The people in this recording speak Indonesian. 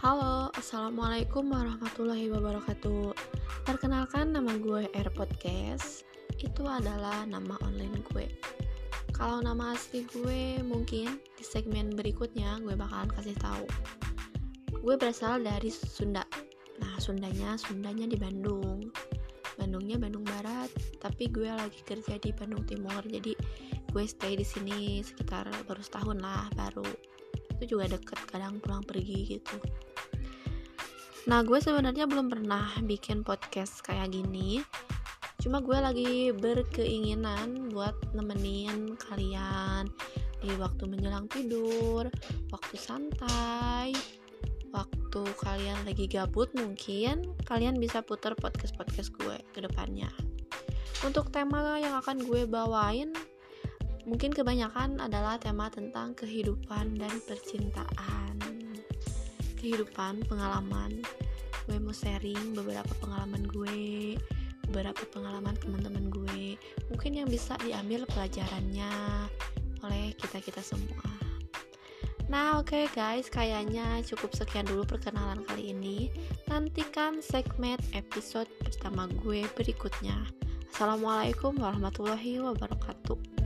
Assalamualaikum warahmatullahi wabarakatuh. Perkenalkan nama gue Air Podcast. Itu adalah nama online gue. Kalau nama asli gue mungkin di segmen berikutnya gue bakalan kasih tahu. Gue berasal dari Sunda. Nah Sundanya, Sundanya di Bandung. Bandungnya Bandung Barat Tapi gue lagi kerja di Bandung Timur. Jadi gue stay di sini sekitar baru setahun lah baru. Itu juga deket kadang pulang pergi gitu Nah, gue sebenarnya belum pernah bikin podcast kayak gini. Cuma gue lagi berkeinginan buat nemenin kalian di waktu menjelang tidur, waktu santai, waktu kalian lagi gabut mungkin kalian bisa putar podcast-podcast gue ke depannya. Untuk tema yang akan gue bawain mungkin kebanyakan adalah tema tentang kehidupan dan percintaan kehidupan pengalaman. Gue mau sharing beberapa pengalaman gue beberapa pengalaman teman-teman gue. Mungkin yang bisa diambil pelajarannya oleh kita kita semua. Nah oke okay guys. Kayaknya cukup sekian dulu perkenalan kali ini. Nantikan segmen episode pertama gue berikutnya. Assalamualaikum warahmatullahi wabarakatuh